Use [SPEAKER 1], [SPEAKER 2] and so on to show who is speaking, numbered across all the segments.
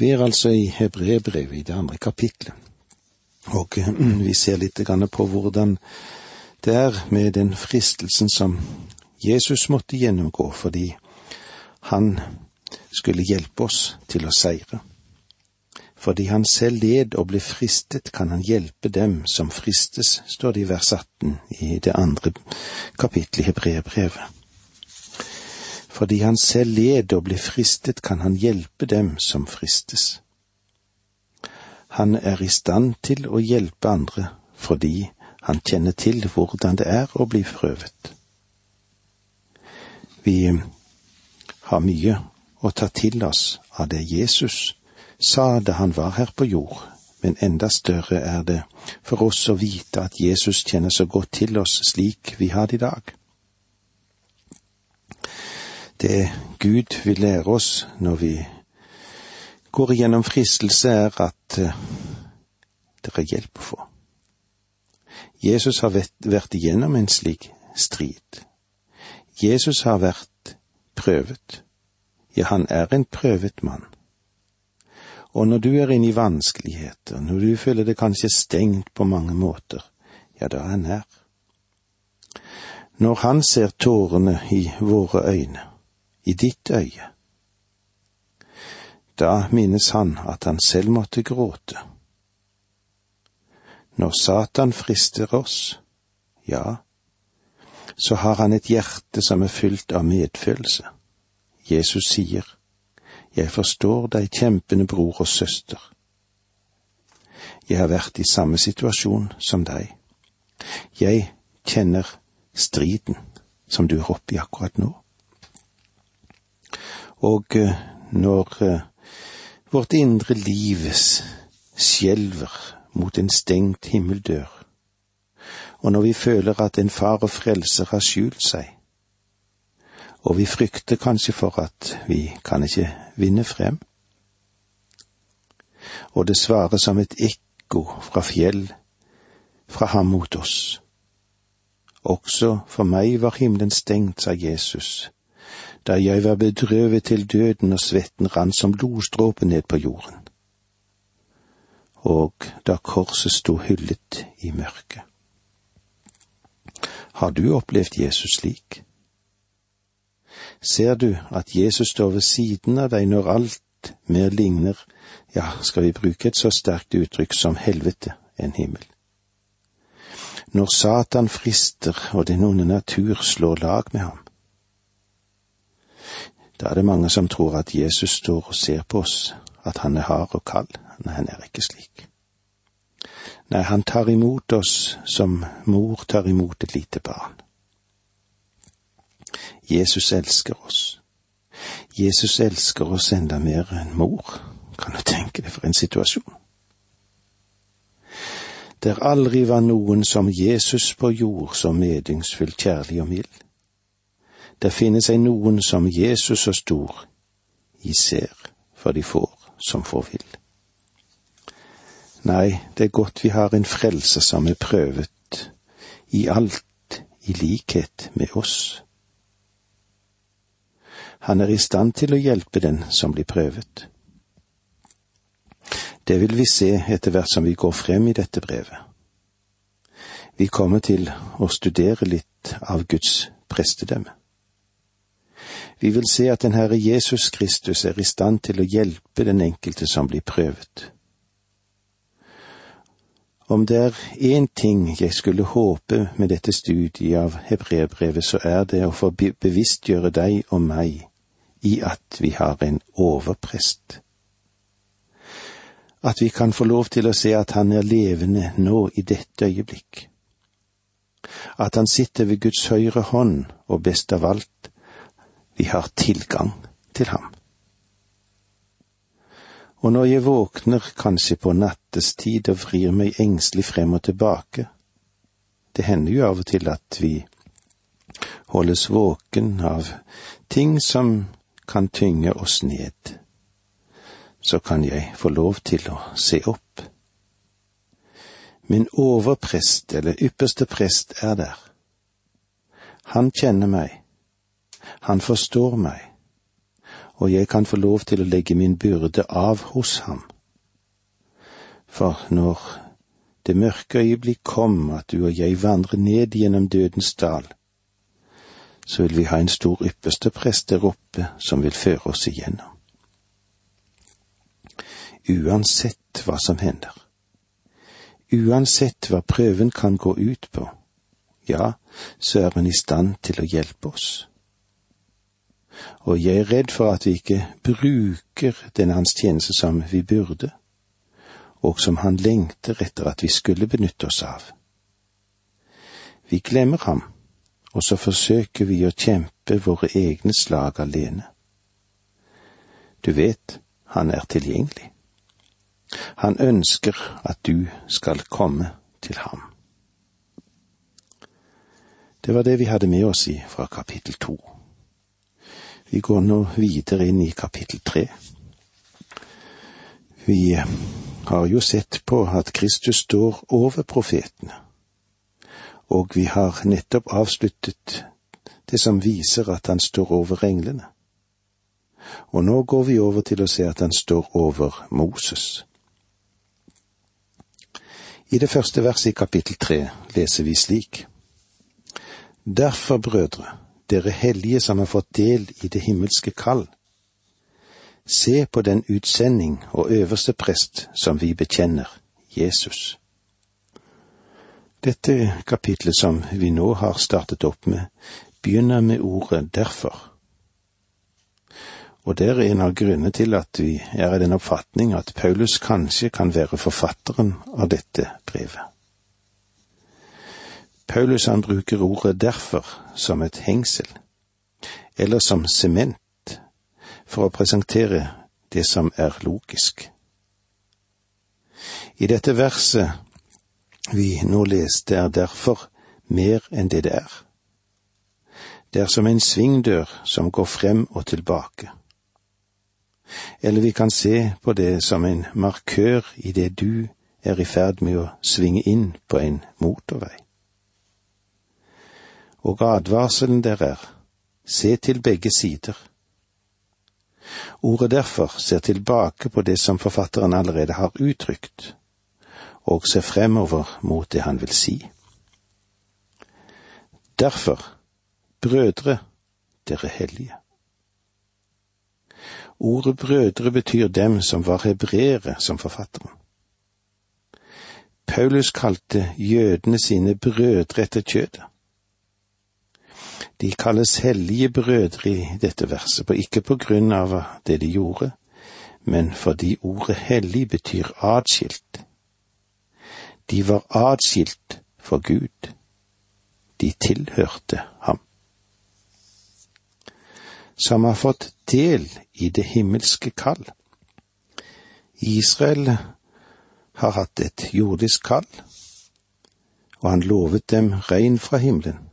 [SPEAKER 1] Vi er altså i Hebrebrevet i det andre kapitlet, og vi ser litt på hvordan det er med den fristelsen som Jesus måtte gjennomgå fordi han skulle hjelpe oss til å seire. Fordi han selv led og ble fristet, kan han hjelpe dem som fristes, står det i vers 18 i det andre kapittelet i Hebreerbrevet. Fordi han selv led og ble fristet, kan han hjelpe dem som fristes. Han er i stand til å hjelpe andre fordi han kjenner til hvordan det er å bli prøvet. Vi har mye å ta til oss av det Jesus sa da han var her på jord, men enda større er det for oss å vite at Jesus kjenner så godt til oss slik vi har det i dag. Det Gud vil lære oss når vi går igjennom fristelse, er at eh, det er hjelp å få. Jesus har vært igjennom en slik strid. Jesus har vært prøvet. Ja, han er en prøvet mann. Og når du er inne i vanskeligheter, når du føler det kanskje stengt på mange måter, ja, da er han her. Når han ser tårene i våre øyne, i ditt øye, da minnes han at han selv måtte gråte. Når Satan frister oss, ja, så har han et hjerte som er fylt av medfølelse. Jesus sier, Jeg forstår deg, kjempende bror og søster. Jeg har vært i samme situasjon som deg. Jeg kjenner striden som du er oppe i akkurat nå. Og eh, når eh, vårt indre liv skjelver mot en stengt himmeldør, og når vi føler at en far og frelser har skjult seg, og vi frykter kanskje for at vi kan ikke vinne frem. Og det svarer som et ekko fra fjell, fra ham mot oss. Også for meg var himmelen stengt, sa Jesus, da jeg var bedrøvet til døden og svetten rant som blodstråpe ned på jorden. Og da korset sto hyllet i mørket. Har du opplevd Jesus slik? ser du at Jesus står ved siden av deg når alt mer ligner, ja, skal vi bruke et så sterkt uttrykk som helvete, en himmel. Når Satan frister og den onde natur slår lag med ham. Da er det mange som tror at Jesus står og ser på oss, at han er hard og kald. Nei, han er ikke slik. Nei, han tar imot oss som mor tar imot et lite barn. Jesus elsker oss. Jesus elsker oss enda mer enn mor. Kan du tenke deg for en situasjon? Der aldri var noen som Jesus på jord så medingsfull, kjærlig og mild. Der finnes ei noen som Jesus så stor, i ser for de får som får vil. Nei, det er godt vi har en frelse som er prøvet i alt i likhet med oss. Han er i stand til å hjelpe den som blir prøvet. Det vil vi se etter hvert som vi går frem i dette brevet. Vi kommer til å studere litt av Guds prestedømme. Vi vil se at den Herre Jesus Kristus er i stand til å hjelpe den enkelte som blir prøvet. Om det er én ting jeg skulle håpe med dette studiet av hebreerbrevet, så er det å få bevisstgjøre deg og meg i at vi har en overprest. At vi kan få lov til å se at han er levende nå i dette øyeblikk. At han sitter ved Guds høyre hånd, og best av alt, vi har tilgang til ham. Og når jeg våkner kanskje på nattestid og vrir meg engstelig frem og tilbake, det hender jo av og til at vi holdes våken av ting som kan tynge oss ned, så kan jeg få lov til å se opp. Min overprest eller ypperste prest er der. Han kjenner meg, han forstår meg, og jeg kan få lov til å legge min byrde av hos ham. For når det mørke øyeblikk kom at du og jeg vandrer ned gjennom dødens dal, så vil vi ha en stor ypperste prest der oppe som vil føre oss igjennom. Uansett hva som hender. Uansett hva prøven kan gå ut på, ja, så er han i stand til å hjelpe oss. Og jeg er redd for at vi ikke bruker denne hans tjeneste som vi burde, og som han lengter etter at vi skulle benytte oss av. Vi glemmer ham og så forsøker vi å kjempe våre egne slag alene. Du vet, han er tilgjengelig. Han ønsker at du skal komme til ham. Det var det vi hadde med oss i fra kapittel to. Vi går nå videre inn i kapittel tre. Vi har jo sett på at Kristus står over profetene og vi har nettopp avsluttet det som viser at han står over englene. Og nå går vi over til å se at han står over Moses. I det første verset i kapittel tre leser vi slik. Derfor, brødre, dere hellige som har fått del i det himmelske kall, se på den utsending og øverste prest som vi bekjenner, Jesus. Dette kapitlet som vi nå har startet opp med, begynner med ordet derfor. Og det er en av grunnene til at vi er i den oppfatning at Paulus kanskje kan være forfatteren av dette brevet. Paulus han bruker ordet derfor som et hengsel, eller som sement, for å presentere det som er logisk. I dette verset vi nå leste, er derfor mer enn det det er. Det er som en svingdør som går frem og tilbake. Eller vi kan se på det som en markør i det du er i ferd med å svinge inn på en motorvei. Og advarselen der er, se til begge sider. Ordet derfor ser tilbake på det som forfatteren allerede har uttrykt, og ser fremover mot det han vil si. Derfor, brødre, dere hellige. Ordet brødre betyr dem som var hebreere, som forfatteren. Paulus kalte jødene sine brødre etter kjødet. De kalles hellige brødre i dette verset, på ikke på grunn av det de gjorde, men fordi ordet hellig betyr atskilt, de var atskilt for Gud. De tilhørte ham. Som har fått del i det himmelske kall. Israel har hatt et jordisk kall, og han lovet dem regn fra himmelen.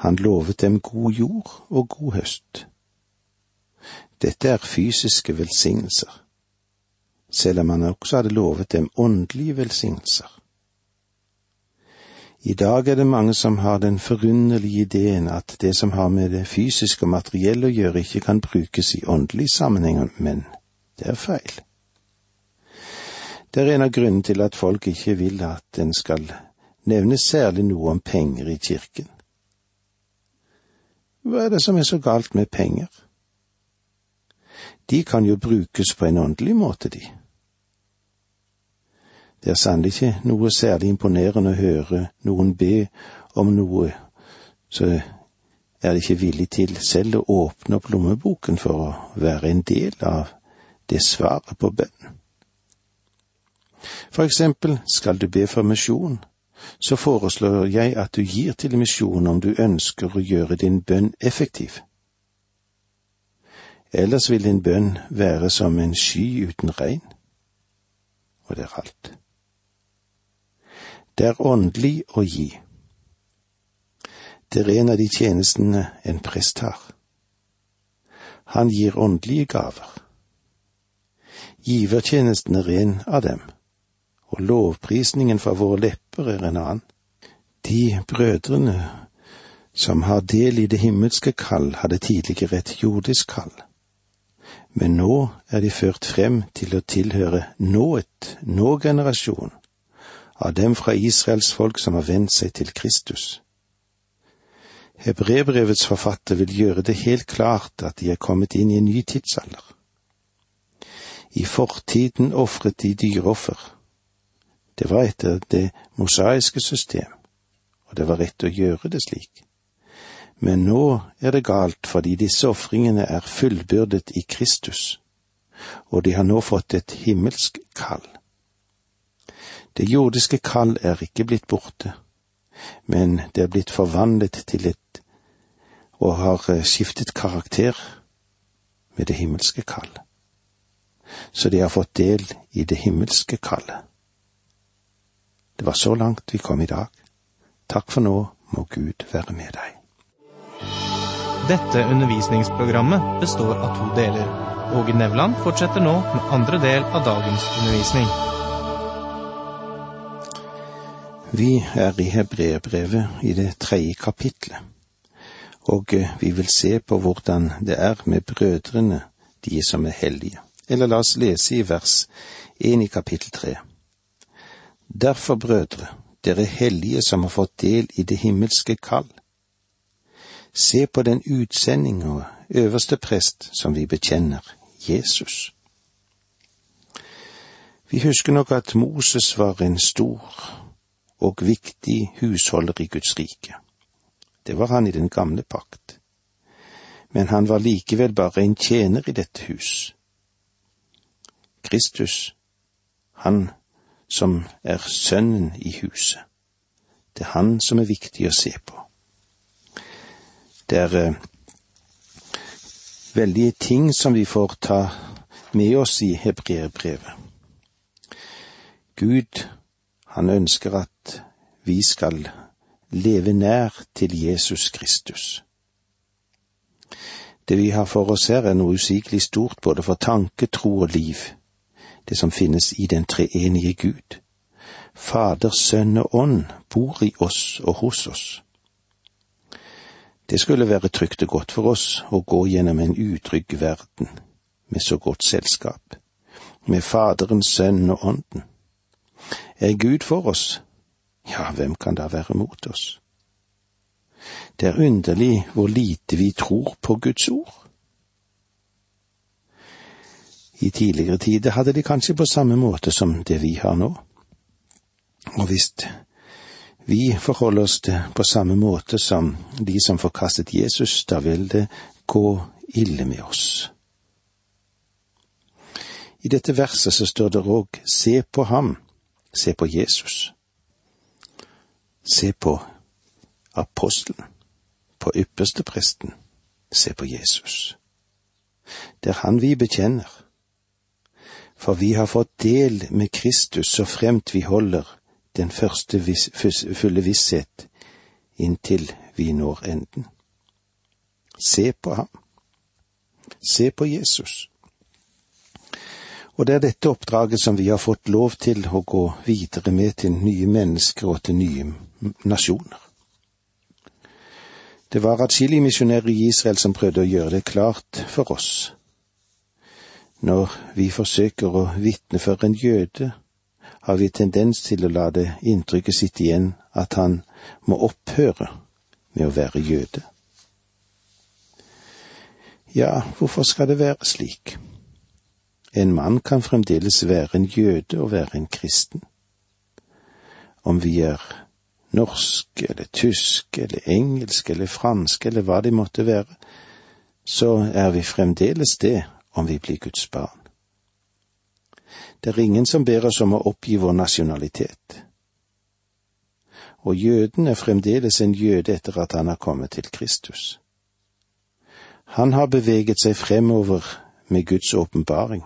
[SPEAKER 1] Han lovet dem god jord og god høst. Dette er fysiske velsignelser selv om han også hadde lovet dem åndelige velsignelser. I dag er det mange som har den forunderlige ideen at det som har med det fysiske og materielle å gjøre, ikke kan brukes i åndelig sammenheng, men det er feil. Det er en av grunnene til at folk ikke vil at en skal nevne særlig noe om penger i kirken. Hva er det som er så galt med penger? De kan jo brukes på en åndelig måte, de. Det er sannelig ikke noe særlig imponerende å høre noen be om noe, så er de ikke villig til selv å åpne opp lommeboken for å være en del av det svaret på bønnen. For eksempel, skal du be for misjon, så foreslår jeg at du gir til misjon om du ønsker å gjøre din bønn effektiv. Ellers vil din bønn være som en sky uten regn. Og det er alt. Det er åndelig å gi. Det er en av de tjenestene en prest har. Han gir åndelige gaver. Givertjenesten er en av dem, og lovprisningen fra våre lepper er en annen. De brødrene som har del i det himmelske kall, hadde tidligere et jordisk kall. men nå er de ført frem til å tilhøre nået, nå-generasjon, av dem fra Israels folk som har vendt seg til Kristus. Hebrebrevets forfatter vil gjøre det helt klart at de er kommet inn i en ny tidsalder. I fortiden ofret de dyreoffer. Det var etter det mosaiske system, og det var rett å gjøre det slik. Men nå er det galt fordi disse ofringene er fullbyrdet i Kristus, og de har nå fått et himmelsk kall. Det jordiske kall er ikke blitt borte, men det er blitt forvandlet til et og har eh, skiftet karakter med det himmelske kallet. Så de har fått del i det himmelske kallet. Det var så langt vi kom i dag. Takk for nå, må Gud være med deg.
[SPEAKER 2] Dette undervisningsprogrammet består av to deler. Åge Nevland fortsetter nå med andre del av dagens undervisning.
[SPEAKER 1] Vi er i Hebreerbrevet i det tredje kapitlet, og eh, vi vil se på hvordan det er med brødrene, de som er hellige. Eller la oss lese i vers 1 i kapittel 3. Derfor, brødre, dere hellige som har fått del i det himmelske kall, Se på den utsending og øverste prest som vi bekjenner, Jesus. Vi husker nok at Moses var en stor og viktig husholder i Guds rike. Det var han i den gamle pakt. Men han var likevel bare en tjener i dette hus. Kristus, han som er sønnen i huset. Det er han som er viktig å se på. Det er eh, veldige ting som vi får ta med oss i hebreerbrevet. Gud, han ønsker at vi skal leve nær til Jesus Kristus. Det vi har for oss her, er noe usigelig stort både for tanke, tro og liv, det som finnes i den treenige Gud. Fader, Sønn og Ånd bor i oss og hos oss. Det skulle være trygt og godt for oss å gå gjennom en utrygg verden med så godt selskap, med Faderen, Sønnen og Ånden. Er Gud for oss, ja, hvem kan da være mot oss? Det er underlig hvor lite vi tror på Guds ord. I tidligere tider hadde de kanskje på samme måte som det vi har nå. Og hvis vi forholder oss til på samme måte som de som forkastet Jesus, da vil det gå ille med oss. I dette verset så står det òg se på ham, se på Jesus. Se på apostelen, på ypperstepresten, se på Jesus. Det er han vi bekjenner. For vi har fått del med Kristus så fremt vi holder den første vis, fulle visshet inntil vi når enden. Se på ham. Se på Jesus. Og det er dette oppdraget som vi har fått lov til å gå videre med til nye mennesker og til nye nasjoner. Det var atskillige misjonærer i Israel som prøvde å gjøre det klart for oss. Når vi forsøker å vitne for en jøde har vi tendens til å la det inntrykket sitte igjen at han må opphøre med å være jøde. Ja, hvorfor skal det være slik? En mann kan fremdeles være en jøde og være en kristen. Om vi er norsk eller tysk eller engelsk eller fransk eller hva det måtte være, så er vi fremdeles det om vi blir Guds barn. Det er ingen som ber oss om å oppgi vår nasjonalitet. Og jøden er fremdeles en jøde etter at han har kommet til Kristus. Han har beveget seg fremover med Guds åpenbaring,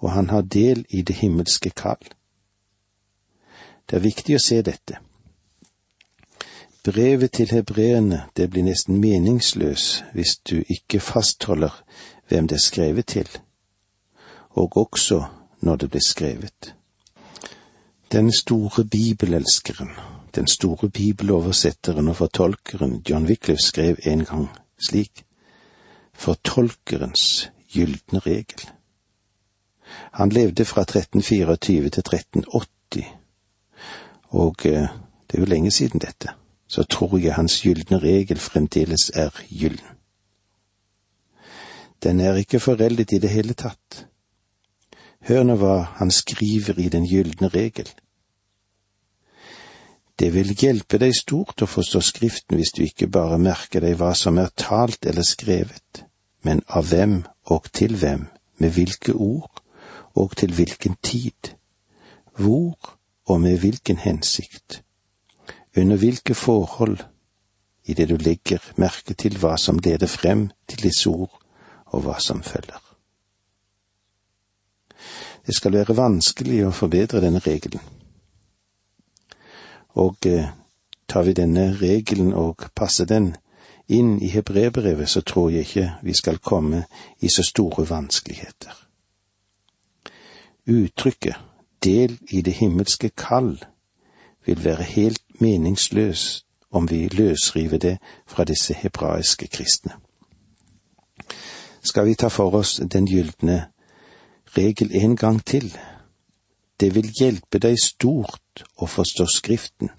[SPEAKER 1] og han har del i det himmelske kall. Det er viktig å se dette. Brevet til hebreerne, det blir nesten meningsløs hvis du ikke fastholder hvem det er skrevet til, og også når det ble skrevet. Den store bibelelskeren, den store bibeloversetteren og fortolkeren John Wycliffe skrev en gang slik, Fortolkerens gylne regel. Han levde fra 1324 til 1380, og eh, det er jo lenge siden dette, så tror jeg hans gylne regel fremdeles er gyllen. Den er ikke foreldet i det hele tatt. Hør nå hva han skriver i den gylne regel. Det vil hjelpe deg stort å forstå Skriften hvis du ikke bare merker deg hva som er talt eller skrevet, men av hvem og til hvem, med hvilke ord og til hvilken tid, hvor og med hvilken hensikt, under hvilke forhold, idet du legger merke til hva som leder frem til disse ord og hva som følger. Det skal være vanskelig å forbedre denne regelen. Og eh, tar vi denne regelen og passer den inn i hebreerbrevet, så tror jeg ikke vi skal komme i så store vanskeligheter. Uttrykket del i det himmelske kall vil være helt meningsløs om vi løsriver det fra disse hebraiske kristne. Skal vi ta for oss den gylne regel en gang til? Det vil hjelpe deg stort å forstå Skriften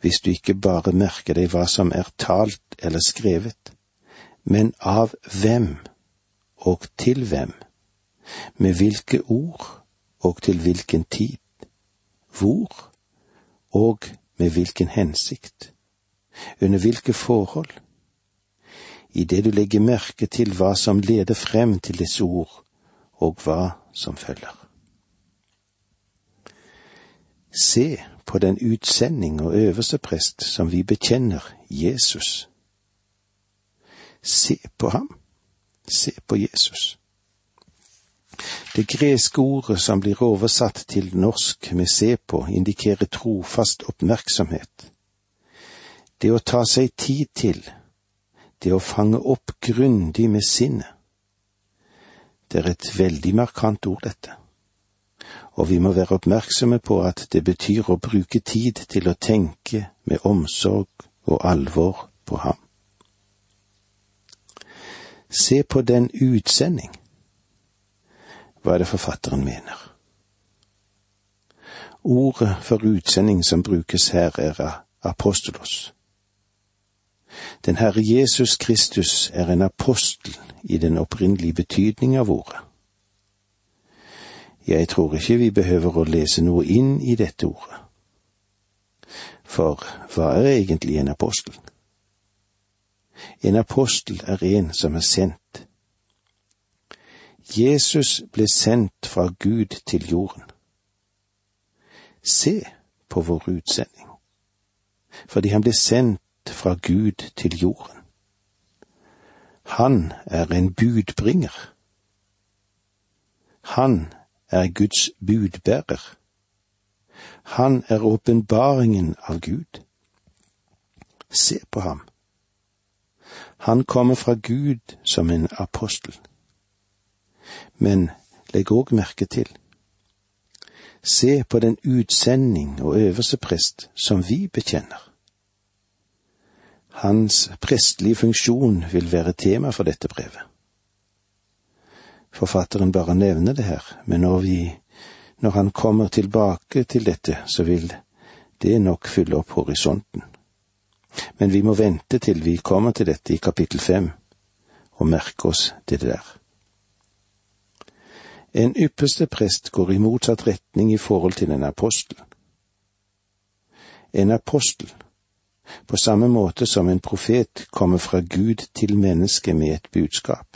[SPEAKER 1] hvis du ikke bare merker deg hva som er talt eller skrevet, men av hvem og til hvem, med hvilke ord og til hvilken tid, hvor og med hvilken hensikt, under hvilke forhold, idet du legger merke til hva som leder frem til disse ord, og hva som følger. Se på den utsending og øverste prest som vi bekjenner, Jesus. Se på ham. Se på Jesus. Det greske ordet som blir oversatt til norsk med se på, indikerer trofast oppmerksomhet. Det å ta seg tid til, det å fange opp grundig med sinnet. Det er et veldig markant ord, dette. Og vi må være oppmerksomme på at det betyr å bruke tid til å tenke med omsorg og alvor på ham. Se på den utsending hva er det forfatteren mener. Ordet for utsending som brukes her, er apostolos. Den Herre Jesus Kristus er en apostel i den opprinnelige betydning av ordet. Jeg tror ikke vi behøver å lese noe inn i dette ordet. For hva er egentlig en apostel? En apostel er en som er sendt Jesus ble sendt fra Gud til jorden. Se på vår utsending, fordi han ble sendt fra Gud til jorden. Han er en budbringer. Han er Guds budbærer. Han er åpenbaringen av Gud. Se på ham. Han kommer fra Gud som en apostel. Men legg òg merke til. Se på den utsending og øverste prest som vi bekjenner. Hans prestlige funksjon vil være tema for dette brevet. Forfatteren bare nevner det her, men når vi, når han kommer tilbake til dette, så vil det nok fylle opp horisonten. Men vi må vente til vi kommer til dette i kapittel fem, og merke oss til det der. En ypperste prest går i motsatt retning i forhold til en apostel. En apostel, på samme måte som en profet, kommer fra Gud til mennesket med et budskap.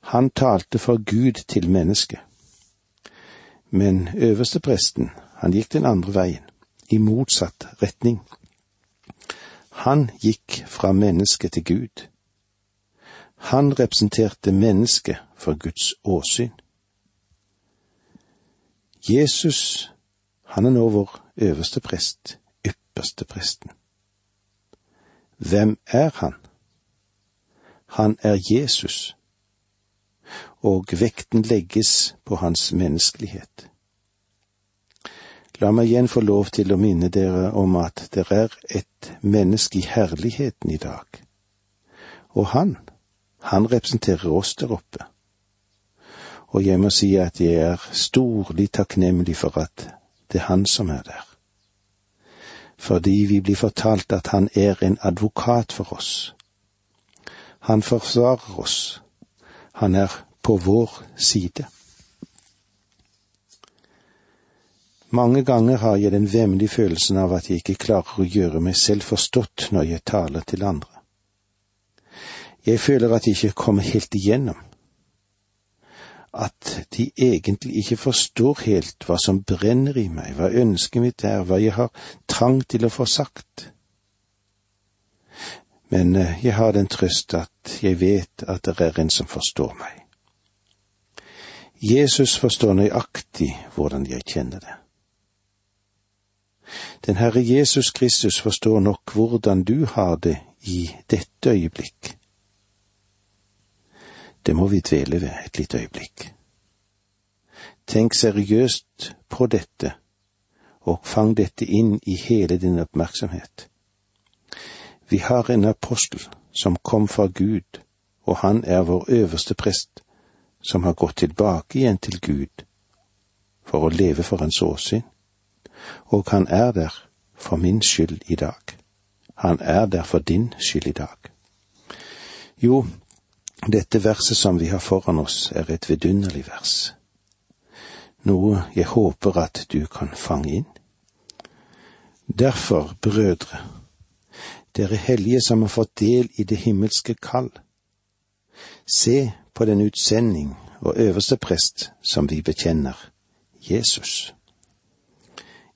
[SPEAKER 1] Han talte fra Gud til mennesket. Men øverste presten, han gikk den andre veien, i motsatt retning. Han gikk fra mennesket til Gud. Han representerte mennesket for Guds åsyn. Jesus, han er nå vår øverste prest, ypperste presten. Hvem er han? Han er Jesus, og vekten legges på hans menneskelighet. La meg igjen få lov til å minne dere om at det er et menneske i herligheten i dag, og han, han representerer oss der oppe og jeg må si at jeg er storlig takknemlig for at det er Han som er der. Fordi vi blir fortalt at Han er en advokat for oss. Han forsvarer oss. Han er på vår side. Mange ganger har jeg den vemmelige følelsen av at jeg ikke klarer å gjøre meg selv forstått når jeg taler til andre. Jeg føler at jeg ikke kommer helt igjennom. At de egentlig ikke forstår helt hva som brenner i meg, hva ønsket mitt er, hva jeg har trang til å få sagt. Men eh, jeg har den trøst at jeg vet at det er en som forstår meg. Jesus forstår nøyaktig hvordan jeg kjenner det. Den Herre Jesus Kristus forstår nok hvordan du har det i dette øyeblikk. Det må vi dvele ved et lite øyeblikk. Tenk seriøst på dette, og fang dette inn i hele din oppmerksomhet. Vi har en apostel som kom fra Gud, og han er vår øverste prest, som har gått tilbake igjen til Gud for å leve for hans åsyn og han er der for min skyld i dag. Han er der for din skyld i dag. Jo, dette verset som vi har foran oss, er et vidunderlig vers. Noe jeg håper at du kan fange inn. Derfor, brødre, dere hellige som har fått del i det himmelske kall, se på den utsending og øverste prest som vi bekjenner, Jesus.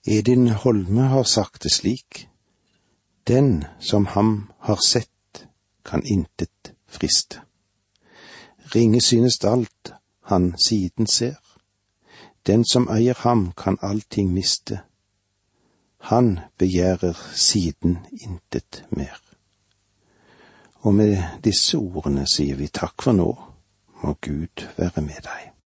[SPEAKER 1] Edin Holme har sagt det slik, Den som ham har sett, kan intet friste. Ringe synes alt han siden ser, den som eier ham kan allting miste. Han begjærer siden intet mer. Og med disse ordene sier vi takk for nå, må Gud være med deg.